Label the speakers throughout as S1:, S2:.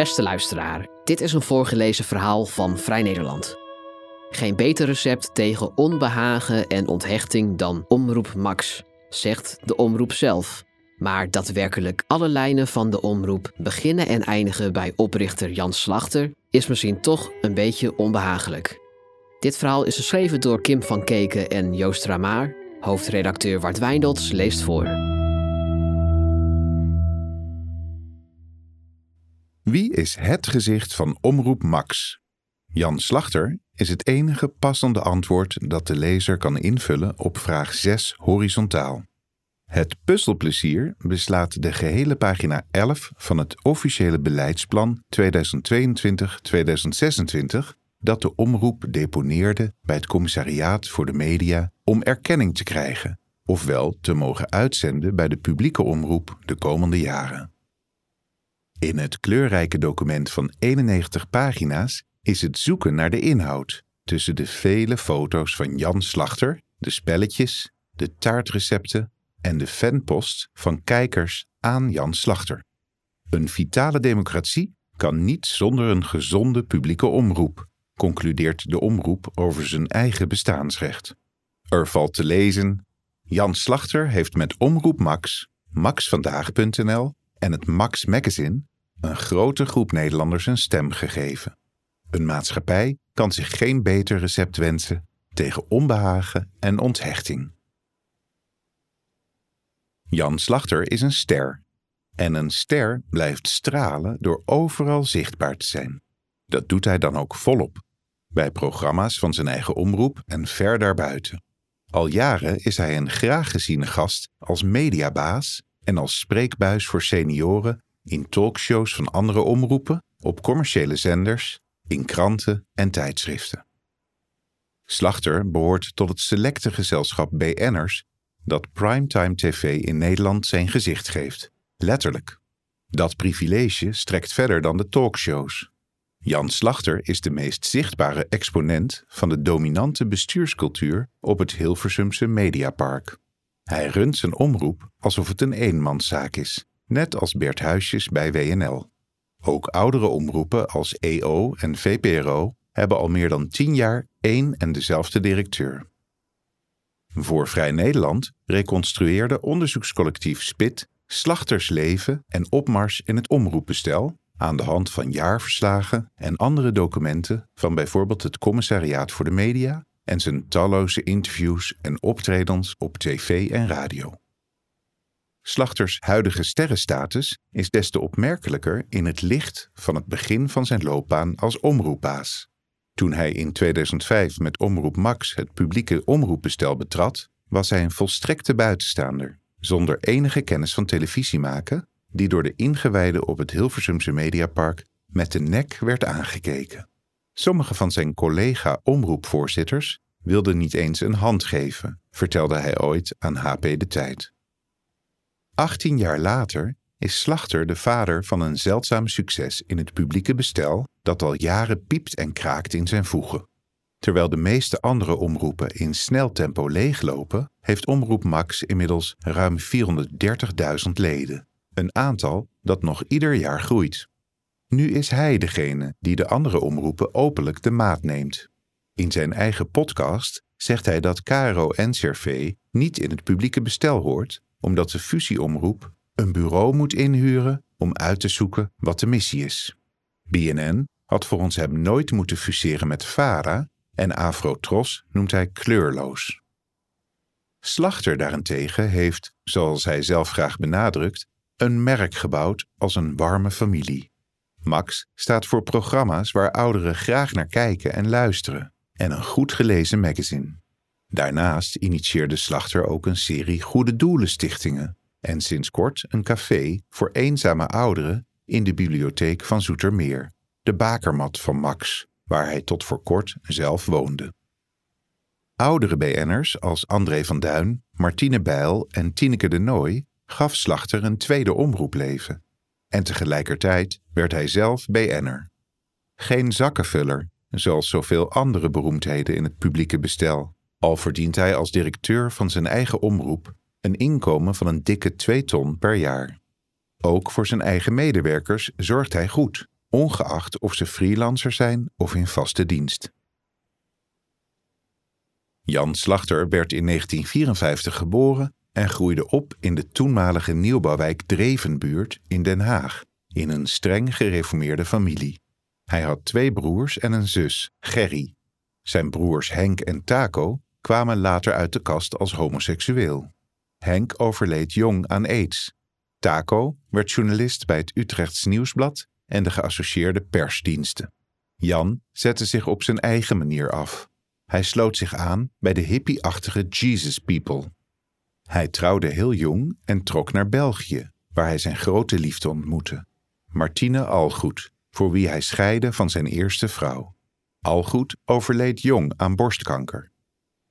S1: Beste luisteraar, dit is een voorgelezen verhaal van Vrij Nederland. Geen beter recept tegen onbehagen en onthechting dan Omroep Max, zegt de omroep zelf. Maar daadwerkelijk alle lijnen van de omroep beginnen en eindigen bij oprichter Jan Slachter is misschien toch een beetje onbehagelijk. Dit verhaal is geschreven door Kim van Keken en Joost Ramaar. Hoofdredacteur Wart Wijndels leest voor.
S2: Wie is het gezicht van Omroep Max? Jan Slachter is het enige passende antwoord dat de lezer kan invullen op vraag 6 horizontaal. Het puzzelplezier beslaat de gehele pagina 11 van het officiële beleidsplan 2022-2026 dat de omroep deponeerde bij het Commissariaat voor de Media om erkenning te krijgen, ofwel te mogen uitzenden bij de publieke omroep de komende jaren. In het kleurrijke document van 91 pagina's is het zoeken naar de inhoud tussen de vele foto's van Jan Slachter, de spelletjes, de taartrecepten en de fanpost van kijkers aan Jan Slachter. Een vitale democratie kan niet zonder een gezonde publieke omroep, concludeert de omroep over zijn eigen bestaansrecht. Er valt te lezen: Jan Slachter heeft met Omroep Max, maxvandaag.nl en het Max Magazine een grote groep Nederlanders een stem gegeven. Een maatschappij kan zich geen beter recept wensen tegen onbehagen en onthechting. Jan Slachter is een ster. En een ster blijft stralen door overal zichtbaar te zijn. Dat doet hij dan ook volop. Bij programma's van zijn eigen omroep en ver daarbuiten. Al jaren is hij een graag geziene gast als mediabaas en als spreekbuis voor senioren in talkshows van andere omroepen, op commerciële zenders, in kranten en tijdschriften. Slachter behoort tot het selecte gezelschap BN'ers dat primetime tv in Nederland zijn gezicht geeft, letterlijk. Dat privilege strekt verder dan de talkshows. Jan Slachter is de meest zichtbare exponent van de dominante bestuurscultuur op het Hilversumse Mediapark. Hij runt zijn omroep alsof het een eenmanszaak is net als Bert Huisjes bij WNL. Ook oudere omroepen als EO en VPRO hebben al meer dan tien jaar één en dezelfde directeur. Voor Vrij Nederland reconstrueerde onderzoekscollectief SPIT slachtersleven en opmars in het omroepbestel aan de hand van jaarverslagen en andere documenten van bijvoorbeeld het Commissariaat voor de Media en zijn talloze interviews en optredens op tv en radio. Slachters huidige sterrenstatus is des te opmerkelijker in het licht van het begin van zijn loopbaan als omroepbaas. Toen hij in 2005 met Omroep Max het publieke omroepbestel betrad, was hij een volstrekte buitenstaander, zonder enige kennis van televisie maken, die door de ingewijden op het Hilversumse Mediapark met de nek werd aangekeken. Sommige van zijn collega-omroepvoorzitters wilden niet eens een hand geven, vertelde hij ooit aan HP De Tijd. 18 jaar later is Slachter de vader van een zeldzaam succes in het publieke bestel dat al jaren piept en kraakt in zijn voegen. Terwijl de meeste andere omroepen in snel tempo leeglopen, heeft Omroep Max inmiddels ruim 430.000 leden. Een aantal dat nog ieder jaar groeit. Nu is hij degene die de andere omroepen openlijk de maat neemt. In zijn eigen podcast zegt hij dat KRO-NCRV niet in het publieke bestel hoort, omdat de fusieomroep een bureau moet inhuren om uit te zoeken wat de missie is. BNN had volgens hem nooit moeten fuseren met VARA en Afrotros noemt hij kleurloos. Slachter daarentegen heeft, zoals hij zelf graag benadrukt, een merk gebouwd als een warme familie. Max staat voor programma's waar ouderen graag naar kijken en luisteren en een goed gelezen magazine. Daarnaast initieerde Slachter ook een serie goede doelenstichtingen en sinds kort een café voor eenzame ouderen in de bibliotheek van Zoetermeer, de bakermat van Max, waar hij tot voor kort zelf woonde. Oudere BN'ers als André van Duin, Martine Bijl en Tineke de Nooi gaf Slachter een tweede omroepleven. En tegelijkertijd werd hij zelf BN'er. Geen zakkenvuller, zoals zoveel andere beroemdheden in het publieke bestel al verdient hij als directeur van zijn eigen omroep een inkomen van een dikke 2 ton per jaar. Ook voor zijn eigen medewerkers zorgt hij goed. ongeacht of ze freelancer zijn of in vaste dienst. Jan Slachter werd in 1954 geboren en groeide op in de toenmalige nieuwbouwwijk Drevenbuurt in Den Haag, in een streng gereformeerde familie. Hij had twee broers en een zus, Gerry. Zijn broers Henk en Taco kwamen later uit de kast als homoseksueel. Henk overleed jong aan aids. Taco werd journalist bij het Utrechts Nieuwsblad en de geassocieerde persdiensten. Jan zette zich op zijn eigen manier af. Hij sloot zich aan bij de hippie-achtige Jesus People. Hij trouwde heel jong en trok naar België, waar hij zijn grote liefde ontmoette. Martine Algoed, voor wie hij scheidde van zijn eerste vrouw. Algoed overleed jong aan borstkanker.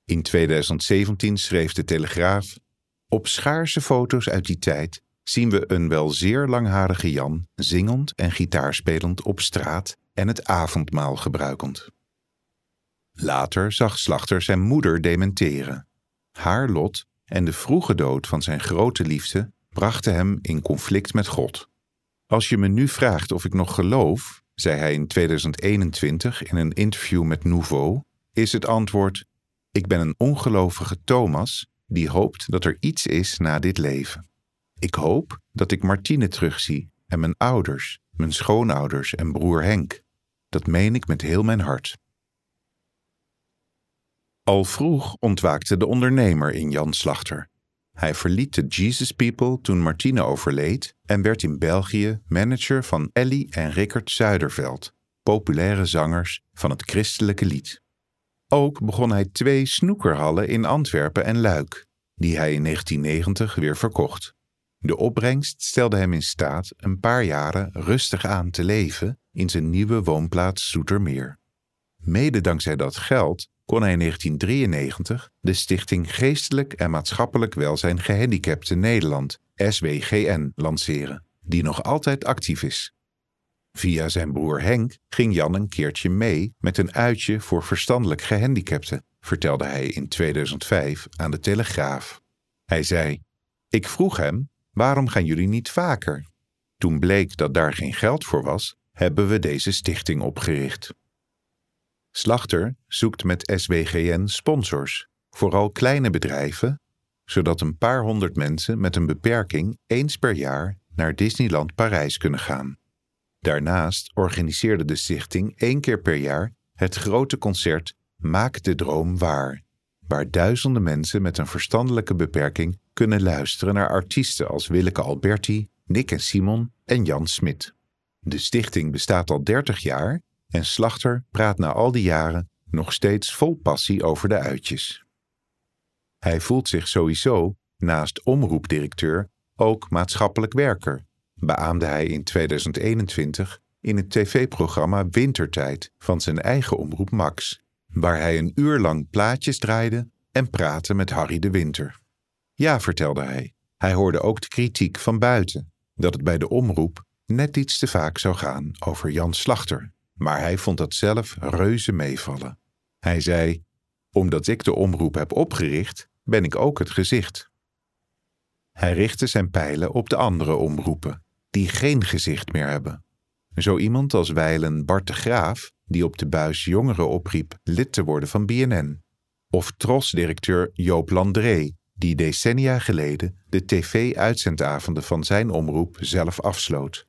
S2: In 2017 schreef de Telegraaf: Op schaarse foto's uit die tijd zien we een wel zeer langharige Jan zingend en gitaarspelend op straat en het avondmaal gebruikend. Later zag Slachter zijn moeder dementeren. Haar lot en de vroege dood van zijn grote liefde brachten hem in conflict met God. Als je me nu vraagt of ik nog geloof, zei hij in 2021 in een interview met Nouveau, is het antwoord: Ik ben een ongelovige Thomas die hoopt dat er iets is na dit leven. Ik hoop dat ik Martine terugzie en mijn ouders, mijn schoonouders en broer Henk. Dat meen ik met heel mijn hart. Al vroeg ontwaakte de ondernemer in Jan Slachter. Hij verliet de Jesus People toen Martine overleed en werd in België manager van Ellie en Rickert Zuiderveld, populaire zangers van het christelijke lied. Ook begon hij twee snoekerhallen in Antwerpen en Luik, die hij in 1990 weer verkocht. De opbrengst stelde hem in staat een paar jaren rustig aan te leven in zijn nieuwe woonplaats Zoetermeer. Mede dankzij dat geld kon hij in 1993 de Stichting Geestelijk en Maatschappelijk Welzijn Gehandicapten Nederland, SWGN, lanceren, die nog altijd actief is. Via zijn broer Henk ging Jan een keertje mee met een uitje voor verstandelijk gehandicapten, vertelde hij in 2005 aan de Telegraaf. Hij zei: Ik vroeg hem Waarom gaan jullie niet vaker? Toen bleek dat daar geen geld voor was, hebben we deze stichting opgericht. Slachter zoekt met SWGN sponsors, vooral kleine bedrijven, zodat een paar honderd mensen met een beperking eens per jaar naar Disneyland Parijs kunnen gaan. Daarnaast organiseerde de stichting één keer per jaar het grote concert Maak de Droom Waar, waar duizenden mensen met een verstandelijke beperking kunnen luisteren naar artiesten als Willeke Alberti, Nick en Simon en Jan Smit. De stichting bestaat al 30 jaar en Slachter praat na al die jaren nog steeds vol passie over de uitjes. Hij voelt zich sowieso, naast omroepdirecteur, ook maatschappelijk werker, beaamde hij in 2021 in het tv-programma Wintertijd van zijn eigen omroep Max, waar hij een uur lang plaatjes draaide en praatte met Harry de Winter. Ja, vertelde hij. Hij hoorde ook de kritiek van buiten, dat het bij de omroep net iets te vaak zou gaan over Jan Slachter, maar hij vond dat zelf reuze meevallen. Hij zei: Omdat ik de omroep heb opgericht, ben ik ook het gezicht. Hij richtte zijn pijlen op de andere omroepen, die geen gezicht meer hebben. Zo iemand als wijlen Bart de Graaf, die op de buis jongeren opriep lid te worden van BNN. Of Tros-directeur Joop Landré, die decennia geleden de tv-uitzendavonden van zijn omroep zelf afsloot.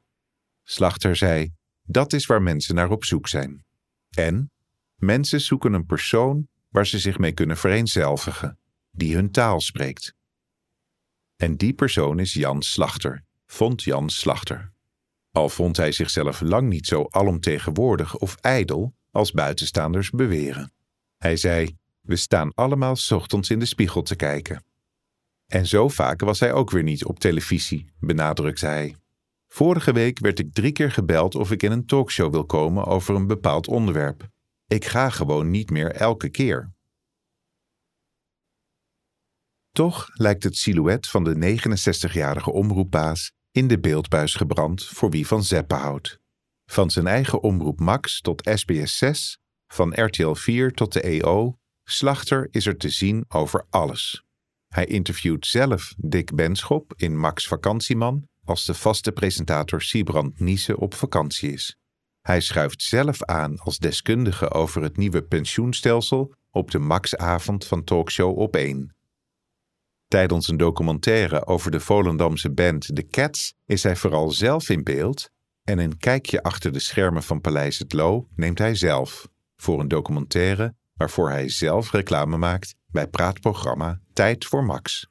S2: Slachter zei: Dat is waar mensen naar op zoek zijn. En mensen zoeken een persoon waar ze zich mee kunnen vereenzelvigen, die hun taal spreekt. En die persoon is Jan Slachter, vond Jan Slachter. Al vond hij zichzelf lang niet zo alomtegenwoordig of ijdel als buitenstaanders beweren. Hij zei: We staan allemaal ochtends in de spiegel te kijken. En zo vaak was hij ook weer niet op televisie, benadrukte hij. Vorige week werd ik drie keer gebeld of ik in een talkshow wil komen over een bepaald onderwerp. Ik ga gewoon niet meer elke keer. Toch lijkt het silhouet van de 69-jarige omroepbaas in de beeldbuis gebrand voor wie van zeppen houdt. Van zijn eigen omroep Max tot SBS 6, van RTL 4 tot de EO, Slachter is er te zien over alles. Hij interviewt zelf Dick Benschop in Max Vakantieman als de vaste presentator Siebrand Niese op vakantie is. Hij schuift zelf aan als deskundige over het nieuwe pensioenstelsel op de Max-avond van talkshow op 1. Tijdens een documentaire over de Volendamse band The Cats is hij vooral zelf in beeld en een kijkje achter de schermen van Paleis het Loo neemt hij zelf voor een documentaire waarvoor hij zelf reclame maakt bij praatprogramma Tijd voor Max.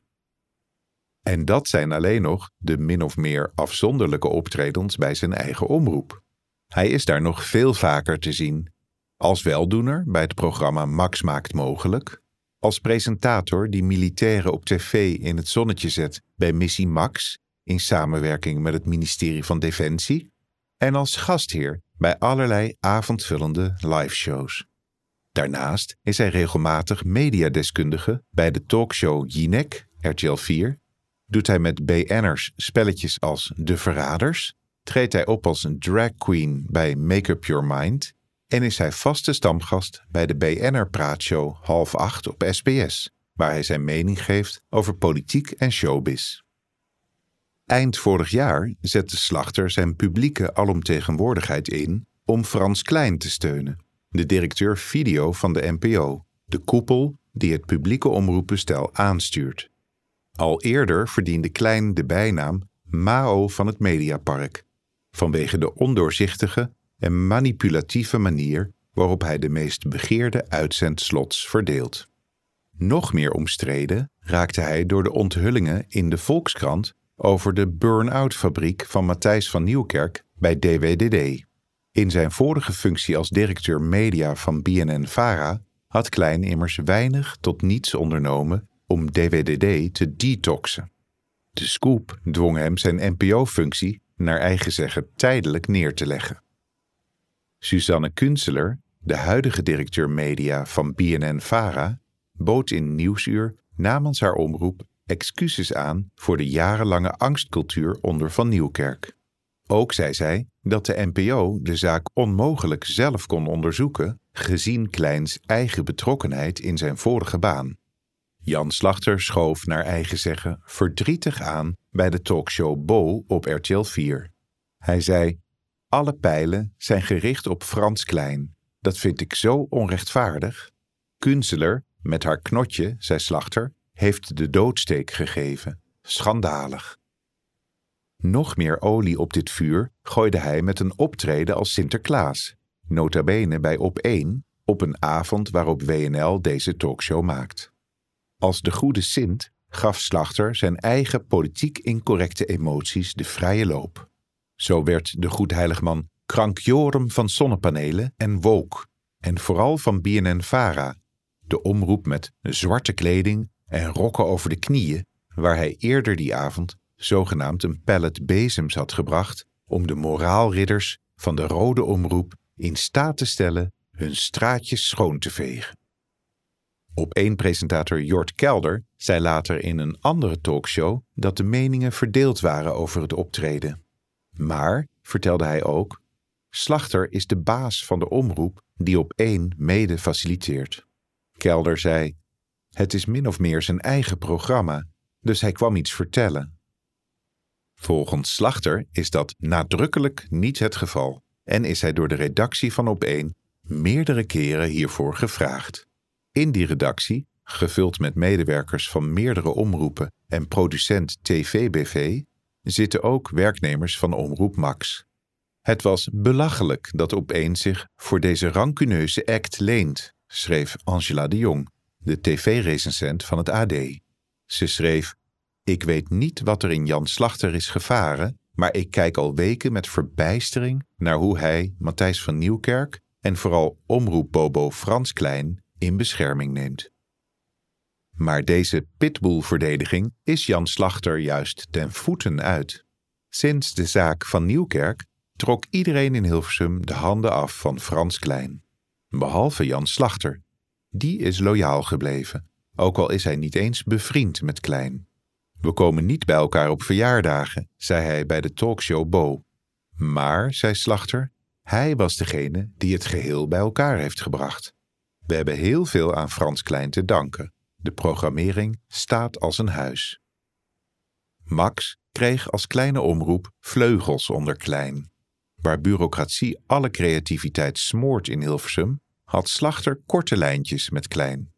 S2: En dat zijn alleen nog de min of meer afzonderlijke optredens bij zijn eigen omroep. Hij is daar nog veel vaker te zien. Als weldoener bij het programma Max Maakt Mogelijk, als presentator die militairen op tv in het zonnetje zet bij Missie Max in samenwerking met het ministerie van Defensie en als gastheer bij allerlei avondvullende liveshows. Daarnaast is hij regelmatig mediadeskundige bij de talkshow Jinek, RTL 4. Doet hij met BN'ers spelletjes als De Verraders, treedt hij op als een drag queen bij Make Up Your Mind en is hij vaste stamgast bij de BNR Praatshow half acht op SBS, waar hij zijn mening geeft over politiek en showbiz. Eind vorig jaar zette Slachter zijn publieke alomtegenwoordigheid in om Frans Klein te steunen, de directeur video van de NPO, de koepel die het publieke omroepbestel aanstuurt. Al eerder verdiende Klein de bijnaam Mao van het Mediapark, vanwege de ondoorzichtige en manipulatieve manier waarop hij de meest begeerde uitzendslots verdeelt. Nog meer omstreden raakte hij door de onthullingen in de Volkskrant over de burn-out fabriek van Matthijs van Nieuwkerk bij DWDD. In zijn vorige functie als directeur media van BNN-Vara had Klein immers weinig tot niets ondernomen om DWDD te detoxen. De scoop dwong hem zijn NPO-functie naar eigen zeggen tijdelijk neer te leggen. Suzanne Kunseler, de huidige directeur media van BNN-Vara, bood in Nieuwsuur namens haar omroep excuses aan voor de jarenlange angstcultuur onder Van Nieuwkerk. Ook zei zij dat de NPO de zaak onmogelijk zelf kon onderzoeken, gezien Kleins eigen betrokkenheid in zijn vorige baan. Jan Slachter schoof naar eigen zeggen verdrietig aan bij de talkshow Bo op RTL 4. Hij zei: Alle pijlen zijn gericht op Frans Klein. Dat vind ik zo onrechtvaardig. Kunzeler, met haar knotje, zei Slachter, heeft de doodsteek gegeven. Schandalig. Nog meer olie op dit vuur gooide hij met een optreden als Sinterklaas, nota bene bij Op 1, op een avond waarop WNL deze talkshow maakt. Als de goede Sint gaf Slachter zijn eigen politiek incorrecte emoties de vrije loop. Zo werd de goedheiligman krankjorum van zonnepanelen en woke, en vooral van BNN-Vara, de omroep met zwarte kleding en rokken over de knieën, waar hij eerder die avond zogenaamd een pallet bezems had gebracht om de moraalridders van de Rode Omroep in staat te stellen hun straatjes schoon te vegen. Op één presentator Jort Kelder zei later in een andere talkshow dat de meningen verdeeld waren over het optreden. Maar, vertelde hij ook, Slachter is de baas van de omroep die op mede faciliteert. Kelder zei: Het is min of meer zijn eigen programma, dus hij kwam iets vertellen. Volgens Slachter is dat nadrukkelijk niet het geval en is hij door de redactie van Op1 meerdere keren hiervoor gevraagd. In die redactie, gevuld met medewerkers van meerdere omroepen en producent TVBV, zitten ook werknemers van Omroep Max. Het was belachelijk dat Op1 zich voor deze rancuneuze act leent, schreef Angela de Jong, de tv-recensent van het AD. Ze schreef: Ik weet niet wat er in Jan Slachter is gevaren, maar ik kijk al weken met verbijstering naar hoe hij Matthijs van Nieuwkerk en vooral omroepbobo Frans Klein in bescherming neemt. Maar deze pitbull-verdediging is Jan Slachter juist ten voeten uit. Sinds de zaak van Nieuwkerk trok iedereen in Hilversum de handen af van Frans Klein. Behalve Jan Slachter. Die is loyaal gebleven, ook al is hij niet eens bevriend met Klein. We komen niet bij elkaar op verjaardagen, zei hij bij de talkshow Bo. Maar, zei Slachter, hij was degene die het geheel bij elkaar heeft gebracht. We hebben heel veel aan Frans Klein te danken. De programmering staat als een huis. Max kreeg als kleine omroep vleugels onder Klein. waar bureaucratie alle creativiteit smoort in Hilversum, had Slachter korte lijntjes met klein.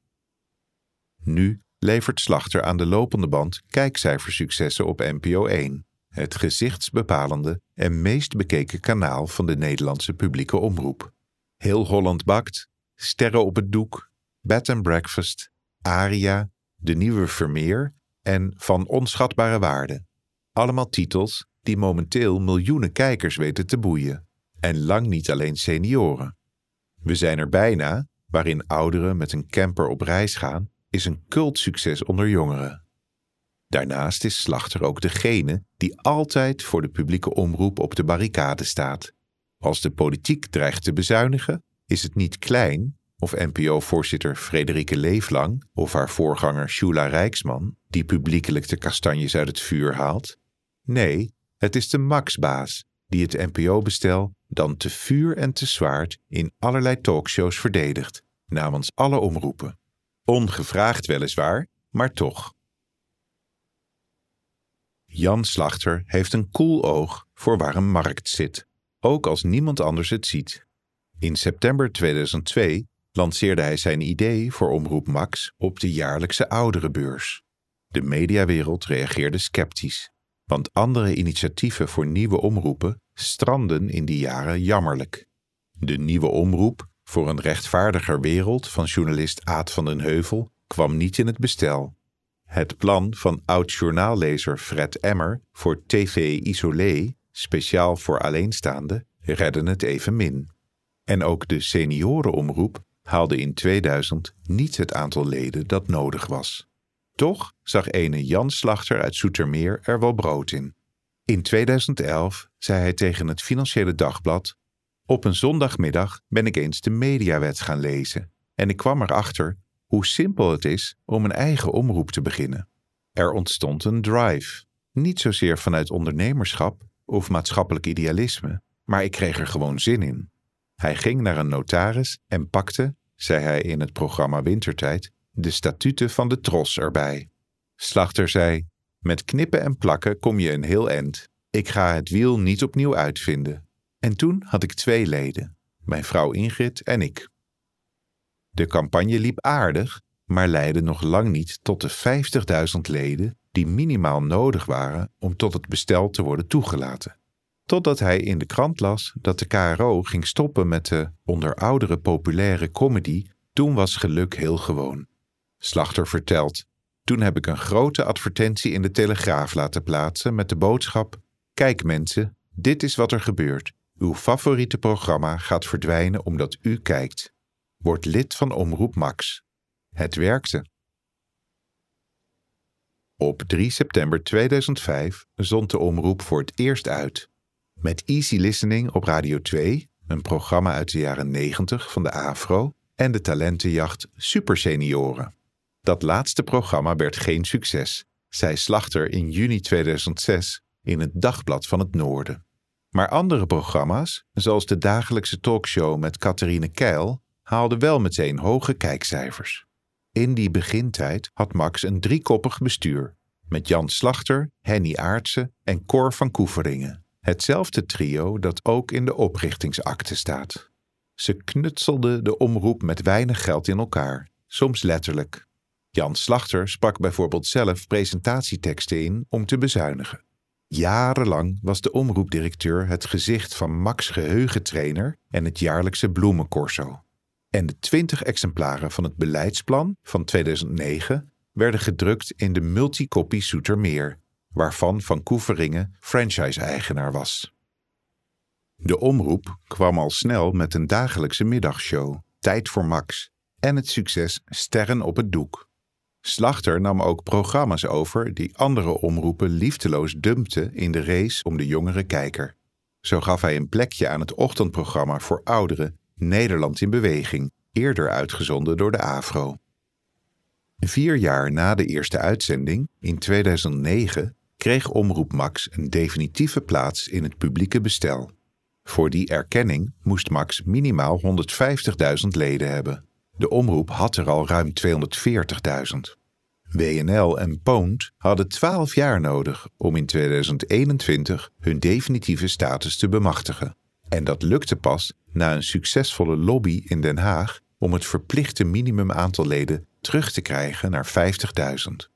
S2: Nu levert Slachter aan de lopende band kijkcijfersuccessen op NPO 1, het gezichtsbepalende en meest bekeken kanaal van de Nederlandse publieke omroep. Heel Holland bakt, Sterren op het doek, Bed and Breakfast, Aria, De Nieuwe Vermeer en Van Onschatbare Waarde. Allemaal titels die momenteel miljoenen kijkers weten te boeien. En lang niet alleen senioren. We zijn er bijna, waarin ouderen met een camper op reis gaan, is een cultsucces onder jongeren. Daarnaast is Slachter ook degene die altijd voor de publieke omroep op de barricade staat. Als de politiek dreigt te bezuinigen, is het niet klein of NPO-voorzitter Frederike Leeflang of haar voorganger Shula Rijksman die publiekelijk de kastanjes uit het vuur haalt. Nee, het is de Maxbaas die het NPO-bestel dan te vuur en te zwaard in allerlei talkshows verdedigt, namens alle omroepen. Ongevraagd weliswaar, maar toch. Jan Slachter heeft een koel oog voor waar een markt zit, ook als niemand anders het ziet. In september 2002 lanceerde hij zijn idee voor Omroep Max op de jaarlijkse ouderenbeurs. De mediawereld reageerde sceptisch, want andere initiatieven voor nieuwe omroepen stranden in die jaren jammerlijk. De nieuwe omroep voor een rechtvaardiger wereld van journalist Aad van den Heuvel kwam niet in het bestel. Het plan van oud-journaallezer Fred Emmer voor TV Isolé, speciaal voor alleenstaanden, redde het evenmin. En ook de seniorenomroep haalde in 2000 niet het aantal leden dat nodig was. Toch zag ene Jan Slachter uit Soetermeer er wel brood in. In 2011 zei hij tegen het Financiële Dagblad: Op een zondagmiddag ben ik eens de mediawet gaan lezen en ik kwam erachter hoe simpel het is om een eigen omroep te beginnen. Er ontstond een drive, niet zozeer vanuit ondernemerschap of maatschappelijk idealisme, maar ik kreeg er gewoon zin in. Hij ging naar een notaris en pakte, zei hij in het programma Wintertijd, de statuten van de tros erbij. Slachter zei: Met knippen en plakken kom je een heel eind. Ik ga het wiel niet opnieuw uitvinden. En toen had ik twee leden, mijn vrouw Ingrid en ik. De campagne liep aardig, maar leidde nog lang niet tot de 50.000 leden die minimaal nodig waren om tot het bestel te worden toegelaten. Totdat hij in de krant las dat de KRO ging stoppen met de onder ouderen populaire comedy Toen was geluk heel gewoon. Slachter vertelt: Toen heb ik een grote advertentie in de Telegraaf laten plaatsen met de boodschap: Kijk mensen, dit is wat er gebeurt. Uw favoriete programma gaat verdwijnen omdat u kijkt. Word lid van Omroep Max. Het werkte. Op 3 september 2005 zond de omroep voor het eerst uit. Met Easy Listening op Radio 2, een programma uit de jaren 90 van de AFRO, en de talentenjacht Super Senioren. Dat laatste programma werd geen succes, zei Slachter in juni 2006 in het Dagblad van het Noorden. Maar andere programma's, zoals de dagelijkse talkshow met Catharine Keil, haalden wel meteen hoge kijkcijfers. In die begintijd had Max een driekoppig bestuur, met Jan Slachter, Henny Aartsen en Cor van Koeveringen. Hetzelfde trio dat ook in de oprichtingsakte staat. Ze knutselden de omroep met weinig geld in elkaar, soms letterlijk. Jan Slachter sprak bijvoorbeeld zelf presentatieteksten in om te bezuinigen. Jarenlang was de omroepdirecteur het gezicht van Max Geheugentrainer en het jaarlijkse bloemencorso. En de 20 exemplaren van het beleidsplan van 2009 werden gedrukt in de multicopie Soetermeer, waarvan Van Koeveringen franchise-eigenaar was. De omroep kwam al snel met een dagelijkse middagshow, Tijd voor Max, en het succes Sterren op het doek. Slachter nam ook programma's over die andere omroepen liefdeloos dumpten in de race om de jongere kijker. Zo gaf hij een plekje aan het ochtendprogramma voor ouderen Nederland in Beweging, eerder uitgezonden door de AVRO. Vier jaar na de eerste uitzending, in 2009, kreeg Omroep Max een definitieve plaats in het publieke bestel. Voor die erkenning moest Max minimaal 150.000 leden hebben. De omroep had er al ruim 240.000. WNL en Poont hadden 12 jaar nodig om in 2021 hun definitieve status te bemachtigen. En dat lukte pas na een succesvolle lobby in Den Haag om het verplichte minimumaantal leden terug te krijgen naar 50.000.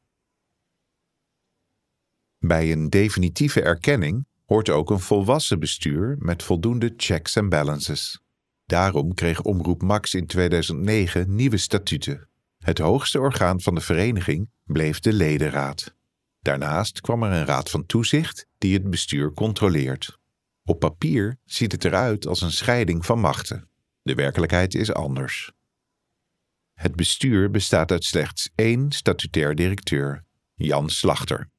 S2: Bij een definitieve erkenning hoort ook een volwassen bestuur met voldoende checks en balances. Daarom kreeg Omroep Max in 2009 nieuwe statuten. Het hoogste orgaan van de vereniging bleef de ledenraad. Daarnaast kwam er een raad van toezicht die het bestuur controleert. Op papier ziet het eruit als een scheiding van machten. De werkelijkheid is anders. Het bestuur bestaat uit slechts één statutair directeur, Jan Slachter.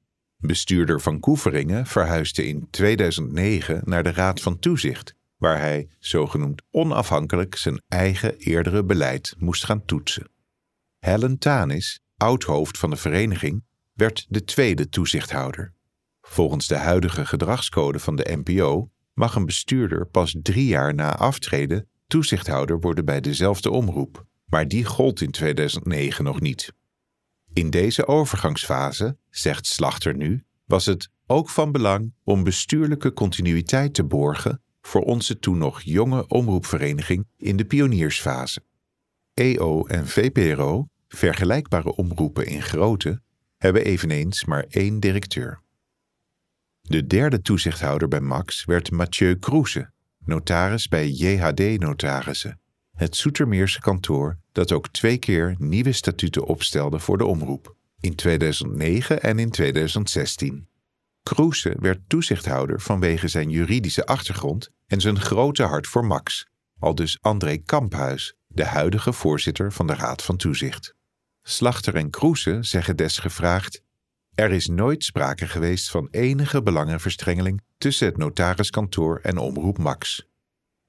S2: Bestuurder van Koeveringen verhuisde in 2009 naar de Raad van Toezicht, waar hij zogenoemd onafhankelijk zijn eigen eerdere beleid moest gaan toetsen. Helen Tanis, oud-hoofd van de vereniging, werd de tweede toezichthouder. Volgens de huidige gedragscode van de NPO mag een bestuurder pas drie jaar na aftreden toezichthouder worden bij dezelfde omroep, maar die gold in 2009 nog niet. In deze overgangsfase, zegt Slachter nu, was het ook van belang om bestuurlijke continuïteit te borgen voor onze toen nog jonge omroepvereniging in de pioniersfase. EO en VPRO, vergelijkbare omroepen in grootte, hebben eveneens maar één directeur. De derde toezichthouder bij Max werd Mathieu Kroese, notaris bij JHD Notarissen, het Soetermeerse kantoor dat ook twee keer nieuwe statuten opstelde voor de omroep, in 2009 en in 2016. Kroese werd toezichthouder vanwege zijn juridische achtergrond en zijn grote hart voor Max, al dus André Kamphuis, de huidige voorzitter van de Raad van Toezicht. Slachter en Kroese zeggen desgevraagd: Er is nooit sprake geweest van enige belangenverstrengeling tussen het notariskantoor en Omroep Max.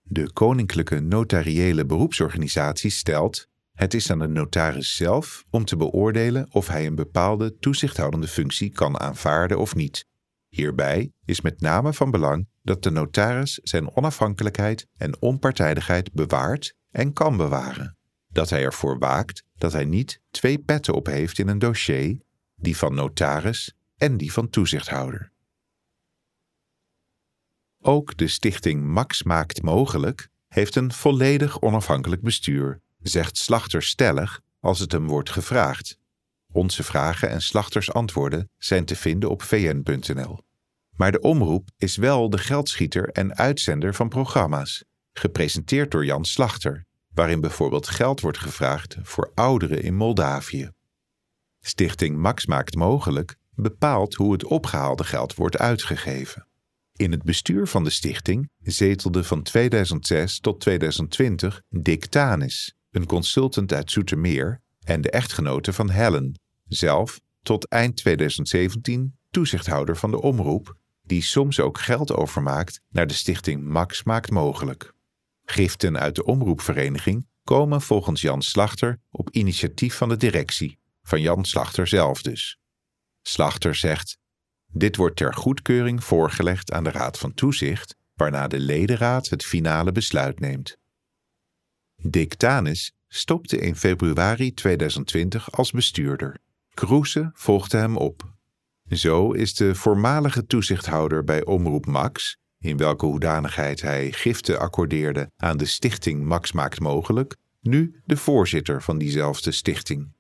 S2: De Koninklijke Notariële Beroepsorganisatie stelt: Het is aan de notaris zelf om te beoordelen of hij een bepaalde toezichthoudende functie kan aanvaarden of niet. Hierbij is met name van belang dat de notaris zijn onafhankelijkheid en onpartijdigheid bewaart en kan bewaren. Dat hij ervoor waakt dat hij niet twee petten op heeft in een dossier, die van notaris en die van toezichthouder. Ook de stichting Max Maakt Mogelijk heeft een volledig onafhankelijk bestuur, zegt Slachter stellig als het hem wordt gevraagd. Onze vragen en Slachters antwoorden zijn te vinden op vn.nl. Maar de omroep is wel de geldschieter en uitzender van programma's, gepresenteerd door Jan Slachter, waarin bijvoorbeeld geld wordt gevraagd voor ouderen in Moldavië. Stichting Max Maakt Mogelijk bepaalt hoe het opgehaalde geld wordt uitgegeven. In het bestuur van de stichting zetelde van 2006 tot 2020 Dick Tanis, een consultant uit Zoetermeer en de echtgenote van Helen, zelf tot eind 2017 toezichthouder van de omroep, die soms ook geld overmaakt naar de stichting Max Maakt Mogelijk. Giften uit de omroepvereniging komen volgens Jan Slachter op initiatief van de directie, van Jan Slachter zelf dus. Slachter zegt: Dit wordt ter goedkeuring voorgelegd aan de Raad van Toezicht, waarna de ledenraad het finale besluit neemt. Dick Tanis stopte in februari 2020 als bestuurder. Kroese volgde hem op. Zo is de voormalige toezichthouder bij Omroep Max, in welke hoedanigheid hij giften accordeerde aan de stichting Max Maakt Mogelijk, nu de voorzitter van diezelfde stichting.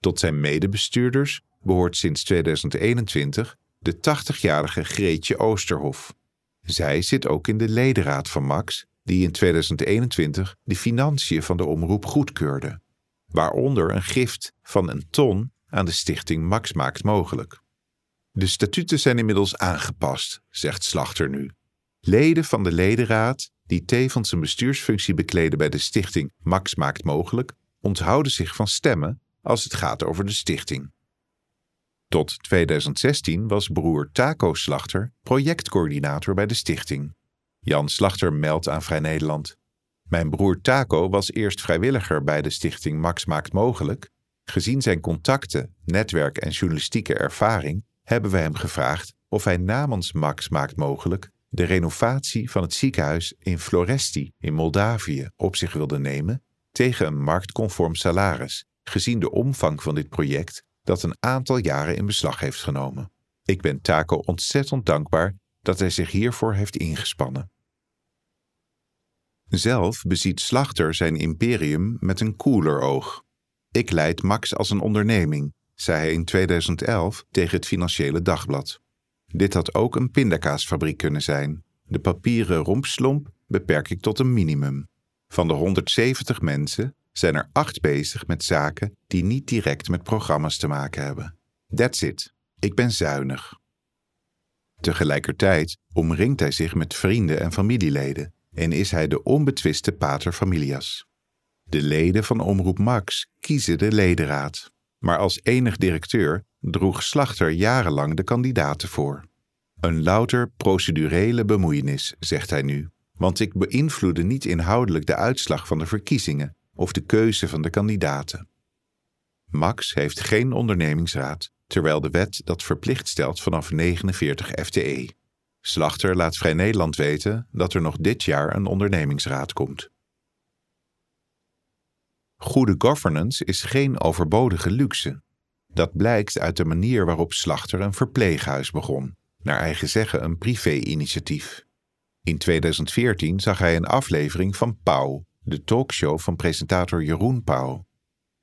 S2: Tot zijn medebestuurders behoort sinds 2021 de 80-jarige Greetje Oosterhof. Zij zit ook in de ledenraad van Max, die in 2021 de financiën van de omroep goedkeurde, waaronder een gift van een ton aan de stichting Max Maakt Mogelijk. De statuten zijn inmiddels aangepast, zegt Slachter nu. Leden van de ledenraad, die tevens een bestuursfunctie bekleden bij de stichting Max Maakt Mogelijk, onthouden zich van stemmen als het gaat over de stichting. Tot 2016 was broer Taco Slachter projectcoördinator bij de stichting. Jan Slachter meldt aan Vrij Nederland. Mijn broer Taco was eerst vrijwilliger bij de stichting Max Maakt Mogelijk. Gezien zijn contacten, netwerk en journalistieke ervaring hebben we hem gevraagd of hij namens Max Maakt Mogelijk de renovatie van het ziekenhuis in Floresti in Moldavië op zich wilde nemen tegen een marktconform salaris, gezien de omvang van dit project dat een aantal jaren in beslag heeft genomen. Ik ben Taco ontzettend dankbaar dat hij zich hiervoor heeft ingespannen. Zelf beziet Slachter zijn imperium met een koeler oog. Ik leid Max als een onderneming, zei hij in 2011 tegen het Financiële Dagblad. Dit had ook een pindakaasfabriek kunnen zijn. De papieren rompslomp beperk ik tot een minimum. Van de 170 mensen zijn er acht bezig met zaken die niet direct met programma's te maken hebben. That's it. Ik ben zuinig. Tegelijkertijd omringt hij zich met vrienden en familieleden en is hij de onbetwiste pater familias. De leden van Omroep Max kiezen de ledenraad, maar als enig directeur droeg Slachter jarenlang de kandidaten voor. Een louter procedurele bemoeienis, zegt hij nu, want ik beïnvloedde niet inhoudelijk de uitslag van de verkiezingen of de keuze van de kandidaten. Max heeft geen ondernemingsraad, terwijl de wet dat verplicht stelt vanaf 49 FTE. Slachter laat Vrij Nederland weten dat er nog dit jaar een ondernemingsraad komt. Goede governance is geen overbodige luxe. Dat blijkt uit de manier waarop Slachter een verpleeghuis begon, naar eigen zeggen een privé-initiatief. In 2014 zag hij een aflevering van Pauw, de talkshow van presentator Jeroen Pauw.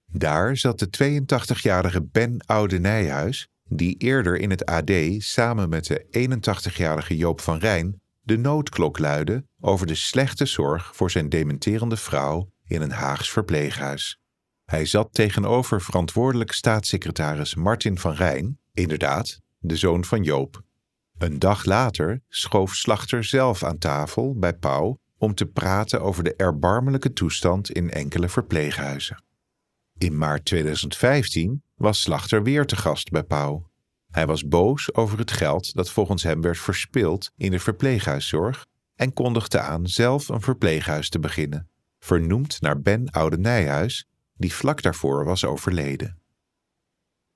S2: Daar zat de 82-jarige Ben Oude Nijhuis, die eerder in het AD samen met de 81-jarige Joop van Rijn de noodklok luidde over de slechte zorg voor zijn dementerende vrouw in een Haags verpleeghuis. Hij zat tegenover verantwoordelijk staatssecretaris Martin van Rijn, inderdaad, de zoon van Joop. Een dag later schoof Slachter zelf aan tafel bij Pauw om te praten over de erbarmelijke toestand in enkele verpleeghuizen. In maart 2015 was Slachter weer te gast bij Pauw. Hij was boos over het geld dat volgens hem werd verspild in de verpleeghuiszorg en kondigde aan zelf een verpleeghuis te beginnen, vernoemd naar Ben Oude Nijhuis, die vlak daarvoor was overleden.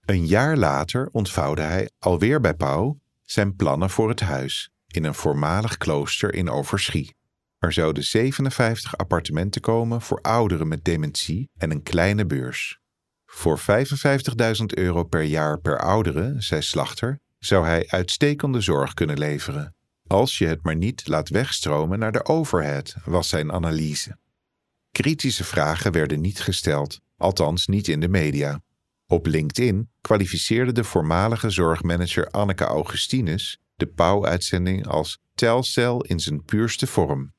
S2: Een jaar later ontvouwde hij, alweer bij Pauw, zijn plannen voor het huis in een voormalig klooster in Overschie. Er zouden 57 appartementen komen voor ouderen met dementie en een kleine beurs. Voor 55.000 euro per jaar per oudere, zei Slachter, zou hij uitstekende zorg kunnen leveren. Als je het maar niet laat wegstromen naar de overhead, was zijn analyse. Kritische vragen werden niet gesteld, althans niet in de media. Op LinkedIn kwalificeerde de voormalige zorgmanager Anneke Augustinus de Pauw-uitzending als telcel in zijn puurste vorm.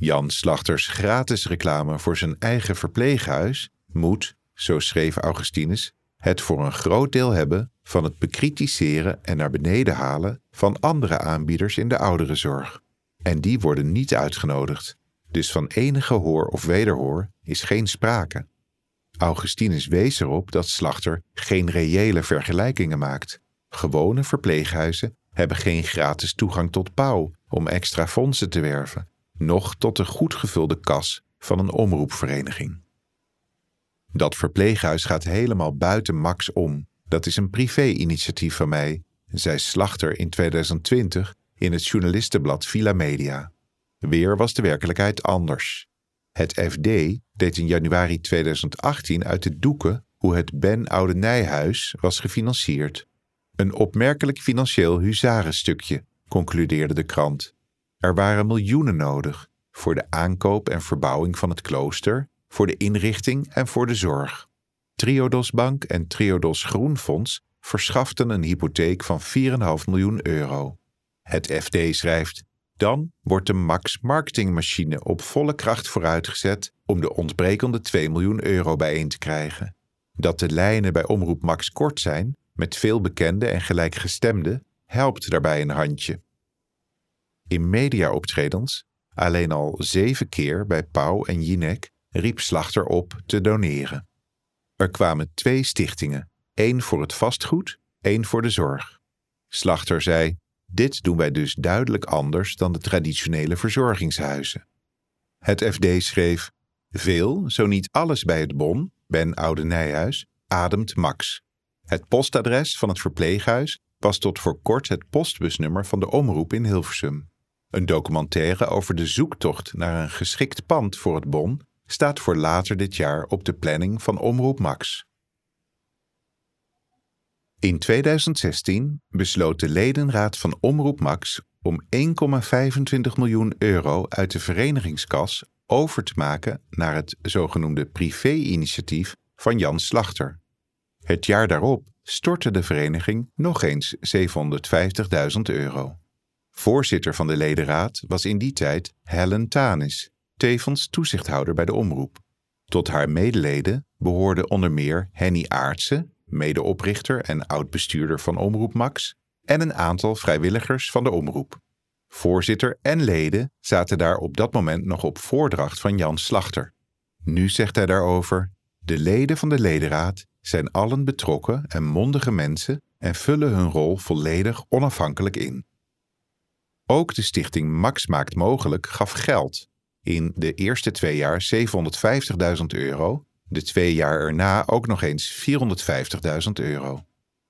S2: Jan Slachters gratis reclame voor zijn eigen verpleeghuis moet, zo schreef Augustinus, het voor een groot deel hebben van het bekritiseren en naar beneden halen van andere aanbieders in de ouderenzorg. En die worden niet uitgenodigd, dus van enige hoor of wederhoor is geen sprake. Augustinus wees erop dat Slachter geen reële vergelijkingen maakt. Gewone verpleeghuizen hebben geen gratis toegang tot pauw om extra fondsen te werven, noch tot de goed gevulde kas van een omroepvereniging. Dat verpleeghuis gaat helemaal buiten Max om. Dat is een privé-initiatief van mij, zei Slachter in 2020 in het journalistenblad Villa Media. Weer was de werkelijkheid anders. Het FD deed in januari 2018 uit de doeken hoe het Ben Oude Nijhuis was gefinancierd. Een opmerkelijk financieel huzarenstukje, concludeerde de krant. Er waren miljoenen nodig voor de aankoop en verbouwing van het klooster, voor de inrichting en voor de zorg. Triodos Bank en Triodos Groenfonds verschaften een hypotheek van 4,5 miljoen euro. Het FD schrijft: dan wordt de Max marketingmachine op volle kracht vooruitgezet om de ontbrekende 2 miljoen euro bijeen te krijgen. Dat de lijnen bij Omroep Max kort zijn, met veel bekende en gelijkgestemden, helpt daarbij een handje. In mediaoptredens, alleen al zeven keer bij Pauw en Jinek, riep Slachter op te doneren. Er kwamen twee stichtingen, één voor het vastgoed, één voor de zorg. Slachter zei: dit doen wij dus duidelijk anders dan de traditionele verzorgingshuizen. Het FD schreef: Veel, zo niet alles bij het Bon, Ben Oude Nijhuis, ademt Max. Het postadres van het verpleeghuis was tot voor kort het postbusnummer van de omroep in Hilversum. Een documentaire over de zoektocht naar een geschikt pand voor het Bon staat voor later dit jaar op de planning van Omroep Max. In 2016 besloot de ledenraad van Omroep Max om 1,25 miljoen euro uit de verenigingskas over te maken naar het zogenoemde privé-initiatief van Jan Slachter. Het jaar daarop stortte de vereniging nog eens 750.000 euro. Voorzitter van de ledenraad was in die tijd Helen Tanis, tevens toezichthouder bij de omroep. Tot haar medeleden behoorden onder meer Henny Aartsen, medeoprichter en oud-bestuurder van Omroep Max, en een aantal vrijwilligers van de omroep. Voorzitter en leden zaten daar op dat moment nog op voordracht van Jan Slachter. Nu zegt hij daarover: De leden van de ledenraad zijn allen betrokken en mondige mensen en vullen hun rol volledig onafhankelijk in. Ook de stichting Max Maakt Mogelijk gaf geld. In de eerste twee jaar 750.000 euro, de twee jaar erna ook nog eens 450.000 euro.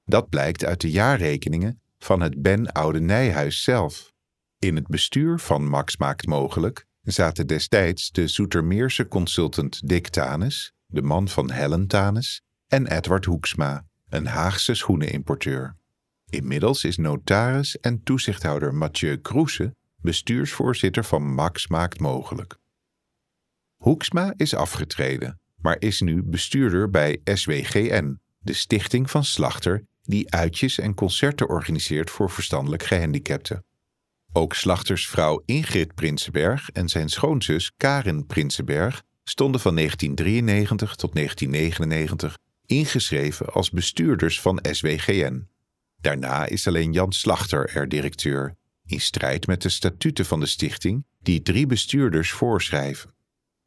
S2: Dat blijkt uit de jaarrekeningen van het Ben Oude Nijhuis zelf. In het bestuur van Max Maakt Mogelijk zaten destijds de Zoetermeerse consultant Dick Tanis, de man van Helen Tanis, en Edward Hoeksma, een Haagse schoenenimporteur. Inmiddels is notaris en toezichthouder Mathieu Kroese bestuursvoorzitter van Max Maakt Mogelijk. Hoeksma is afgetreden, maar is nu bestuurder bij SWGN, de stichting van Slachter die uitjes en concerten organiseert voor verstandelijk gehandicapten. Ook slachtersvrouw Ingrid Prinsenberg en zijn schoonzus Karin Prinsenberg stonden van 1993 tot 1999 ingeschreven als bestuurders van SWGN. Daarna is alleen Jan Slachter er directeur, in strijd met de statuten van de stichting, die drie bestuurders voorschrijven.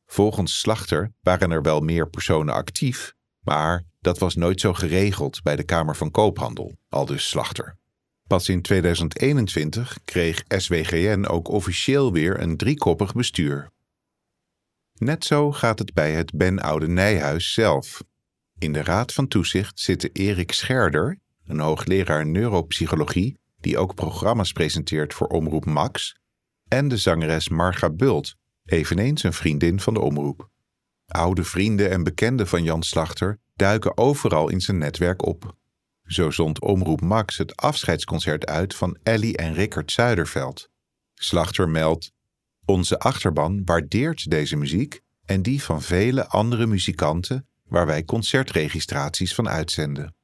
S2: Volgens Slachter waren er wel meer personen actief, maar dat was nooit zo geregeld bij de Kamer van Koophandel, aldus Slachter. Pas in 2021 kreeg SWGN ook officieel weer een driekoppig bestuur. Net zo gaat het bij het Ben Oude Nijhuis zelf. In de Raad van Toezicht zitten Erik Scherder, een hoogleraar neuropsychologie die ook programma's presenteert voor Omroep Max, en de zangeres Marga Bult, eveneens een vriendin van de omroep. Oude vrienden en bekenden van Jan Slachter duiken overal in zijn netwerk op. Zo zond Omroep Max het afscheidsconcert uit van Ellie en Rickert Zuiderveld. Slachter meldt: Onze achterban waardeert deze muziek en die van vele andere muzikanten waar wij concertregistraties van uitzenden.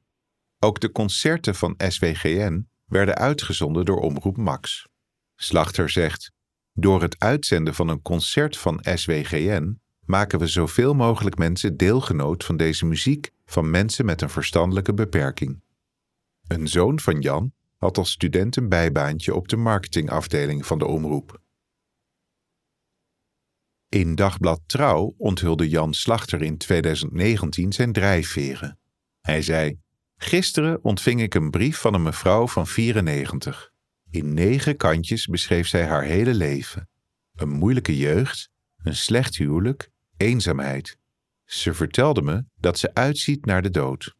S2: Ook de concerten van SWGN werden uitgezonden door Omroep Max. Slachter zegt: Door het uitzenden van een concert van SWGN maken we zoveel mogelijk mensen deelgenoot van deze muziek van mensen met een verstandelijke beperking. Een zoon van Jan had als student een bijbaantje op de marketingafdeling van de omroep. In dagblad Trouw onthulde Jan Slachter in 2019 zijn drijfveren. Hij zei: Gisteren ontving ik een brief van een mevrouw van 94. In negen kantjes beschreef zij haar hele leven: een moeilijke jeugd, een slecht huwelijk, eenzaamheid. Ze vertelde me dat ze uitziet naar de dood.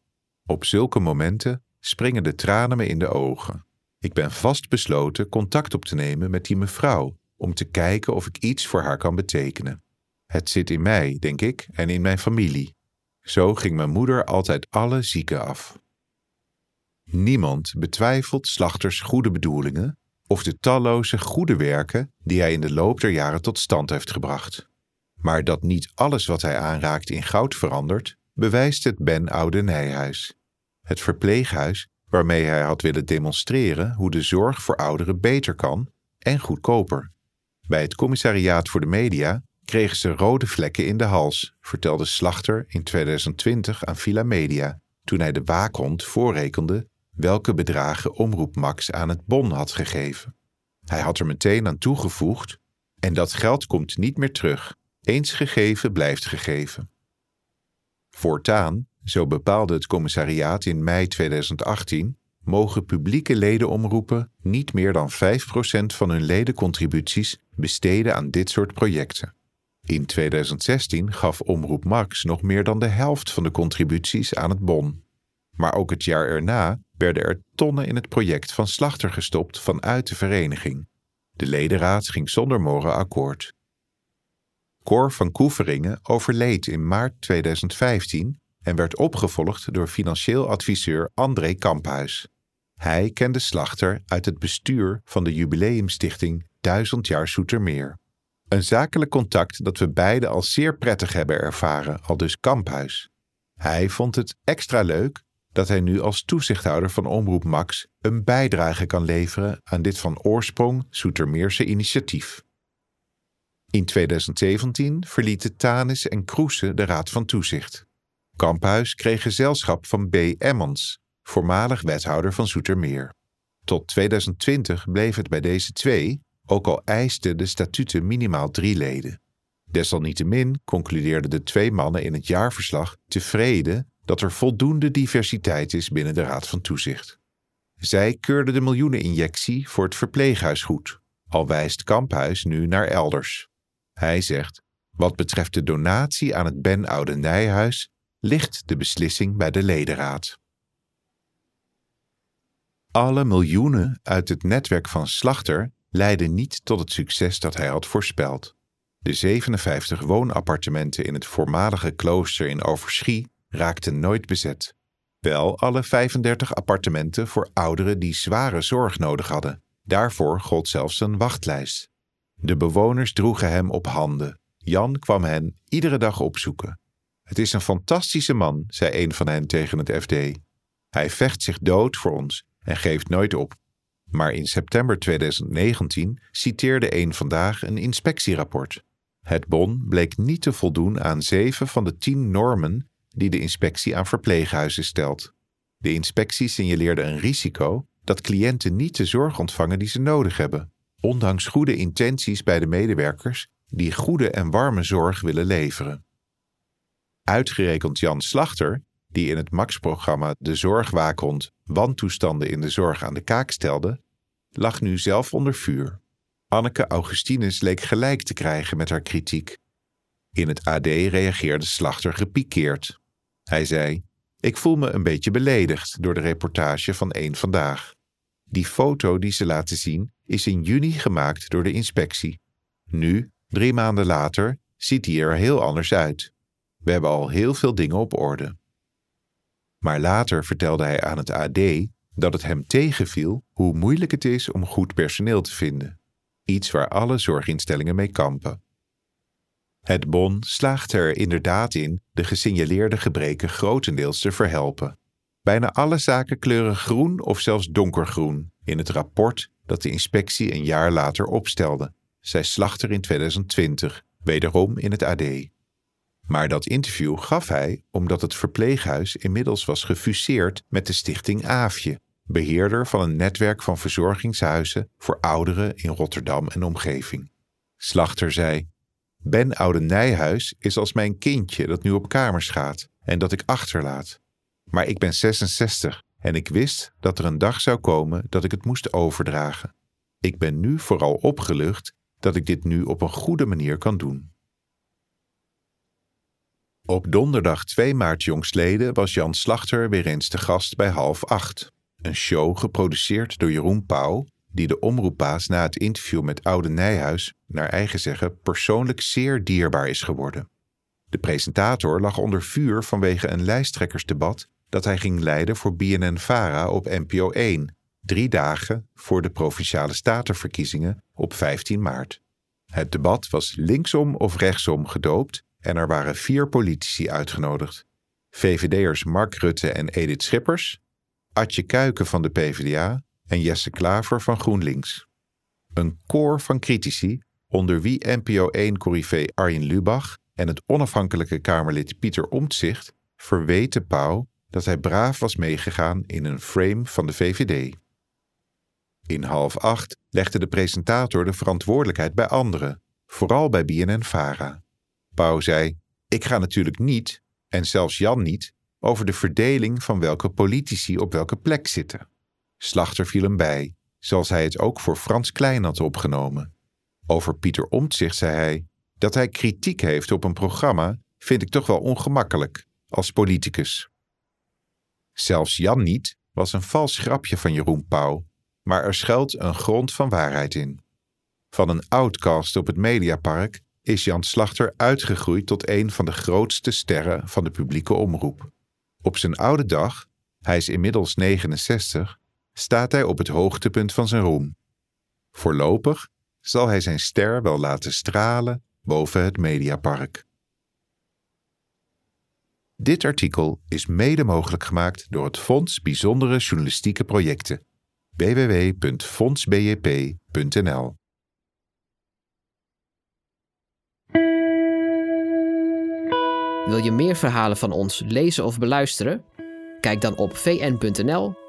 S2: Op zulke momenten springen de tranen me in de ogen. Ik ben vastbesloten contact op te nemen met die mevrouw om te kijken of ik iets voor haar kan betekenen. Het zit in mij, denk ik, en in mijn familie. Zo ging mijn moeder altijd alle zieken af. Niemand betwijfelt Slachters goede bedoelingen of de talloze goede werken die hij in de loop der jaren tot stand heeft gebracht. Maar dat niet alles wat hij aanraakt in goud verandert, bewijst het Ben Oude Nijhuis. Het verpleeghuis waarmee hij had willen demonstreren hoe de zorg voor ouderen beter kan en goedkoper. Bij het commissariaat voor de media kregen ze rode vlekken in de hals, vertelde Slachter in 2020 aan Villa Media, toen hij de waakhond voorrekende welke bedragen Omroep Max aan het bon had gegeven. Hij had er meteen aan toegevoegd: en dat geld komt niet meer terug. Eens gegeven blijft gegeven. Voortaan, zo bepaalde het commissariaat in mei 2018, mogen publieke ledenomroepen niet meer dan 5% van hun ledencontributies besteden aan dit soort projecten. In 2016 gaf Omroep Max nog meer dan de helft van de contributies aan het bon. Maar ook het jaar erna werden er tonnen in het project van Slachter gestopt vanuit de vereniging. De ledenraad ging zonder morgen akkoord. Cor van Koeveringen overleed in maart 2015 en werd opgevolgd door financieel adviseur André Kamphuis. Hij kende Slachter uit het bestuur van de jubileumstichting Duizend jaar Soetermeer. Een zakelijk contact dat we beiden als zeer prettig hebben ervaren, al dus Kamphuis. Hij vond het extra leuk dat hij nu als toezichthouder van Omroep Max een bijdrage kan leveren aan dit van oorsprong Soetermeerse initiatief. In 2017 verlieten Tanis en Kroese de Raad van Toezicht. Kamphuis kreeg gezelschap van B. Emmons, voormalig wethouder van Zoetermeer. Tot 2020 bleef het bij deze twee, ook al eisten de statuten minimaal drie leden. Desalniettemin concludeerden de twee mannen in het jaarverslag tevreden dat er voldoende diversiteit is binnen de Raad van Toezicht. Zij keurden de miljoeneninjectie voor het verpleeghuis goed, al wijst Kamphuis nu naar elders. Hij zegt: Wat betreft de donatie aan het Ben Oude Nijhuis ligt de beslissing bij de ledenraad. Alle miljoenen uit het netwerk van Slachter leidden niet tot het succes dat hij had voorspeld. De 57 woonappartementen in het voormalige klooster in Overschie raakten nooit bezet. Wel alle 35 appartementen voor ouderen die zware zorg nodig hadden. Daarvoor gold zelfs een wachtlijst. De bewoners droegen hem op handen. Jan kwam hen iedere dag opzoeken. Het is een fantastische man, zei een van hen tegen het FD. Hij vecht zich dood voor ons en geeft nooit op. Maar in september 2019 citeerde een vandaag een inspectierapport. Het bon bleek niet te voldoen aan zeven van de tien normen die de inspectie aan verpleeghuizen stelt. De inspectie signaleerde een risico dat cliënten niet de zorg ontvangen die ze nodig hebben, ondanks goede intenties bij de medewerkers die goede en warme zorg willen leveren. Uitgerekend Jan Slachter, die in het Max-programma De Zorgwaakhond wantoestanden in de zorg aan de kaak stelde, lag nu zelf onder vuur. Anneke Augustinus leek gelijk te krijgen met haar kritiek. In het AD reageerde Slachter gepikeerd. Hij zei: Ik voel me een beetje beledigd door de reportage van één vandaag. Die foto die ze laten zien is in juni gemaakt door de inspectie. Nu, drie maanden later, ziet hij er heel anders uit. We hebben al heel veel dingen op orde. Maar later vertelde hij aan het AD dat het hem tegenviel hoe moeilijk het is om goed personeel te vinden. Iets waar alle zorginstellingen mee kampen. Het Bon slaagt er inderdaad in de gesignaleerde gebreken grotendeels te verhelpen. Bijna alle zaken kleuren groen of zelfs donkergroen in het rapport dat de inspectie een jaar later opstelde, zei Slachter in 2020, wederom in het AD. Maar dat interview gaf hij omdat het verpleeghuis inmiddels was gefuseerd met de stichting Aafje, beheerder van een netwerk van verzorgingshuizen voor ouderen in Rotterdam en omgeving. Slachter zei: Ben Oude Nijhuis is als mijn kindje dat nu op kamers gaat en dat ik achterlaat. Maar ik ben 66 en ik wist dat er een dag zou komen dat ik het moest overdragen. Ik ben nu vooral opgelucht dat ik dit nu op een goede manier kan doen. Op donderdag 2 maart jongstleden was Jan Slachter weer eens te gast bij half acht. Een show geproduceerd door Jeroen Pauw, die de omroepbaas na het interview met Oude Nijhuis, naar eigen zeggen, persoonlijk zeer dierbaar is geworden. De presentator lag onder vuur vanwege een lijsttrekkersdebat dat hij ging leiden voor BNN-Vara op NPO 1, drie dagen voor de provinciale statenverkiezingen op 15 maart. Het debat was linksom of rechtsom gedoopt en er waren vier politici uitgenodigd. VVD'ers Mark Rutte en Edith Schippers, Atje Kuiken van de PvdA en Jesse Klaver van GroenLinks. Een koor van critici, onder wie NPO 1-corrivé Arjen Lubach en het onafhankelijke Kamerlid Pieter Omtzigt, verweten Pauw dat hij braaf was meegegaan in een frame van de VVD. In half acht legde de presentator de verantwoordelijkheid bij anderen, vooral bij BNN-Vara. Pauw zei: Ik ga natuurlijk niet, en zelfs Jan niet, over de verdeling van welke politici op welke plek zitten. Slachter viel hem bij, zoals hij het ook voor Frans Klein had opgenomen. Over Pieter Omtzigt zei hij: Dat hij kritiek heeft op een programma vind ik toch wel ongemakkelijk, als politicus. Zelfs Jan niet was een vals grapje van Jeroen Pauw, maar er schuilt een grond van waarheid in. Van een outcast op het Mediapark is Jan Slachter uitgegroeid tot een van de grootste sterren van de publieke omroep. Op zijn oude dag, hij is inmiddels 69, staat hij op het hoogtepunt van zijn roem. Voorlopig zal hij zijn ster wel laten stralen boven het Mediapark. Dit artikel is mede mogelijk gemaakt door het Fonds Bijzondere Journalistieke Projecten www.fondsbjp.nl
S1: Wil je meer verhalen van ons lezen of beluisteren? Kijk dan op vn.nl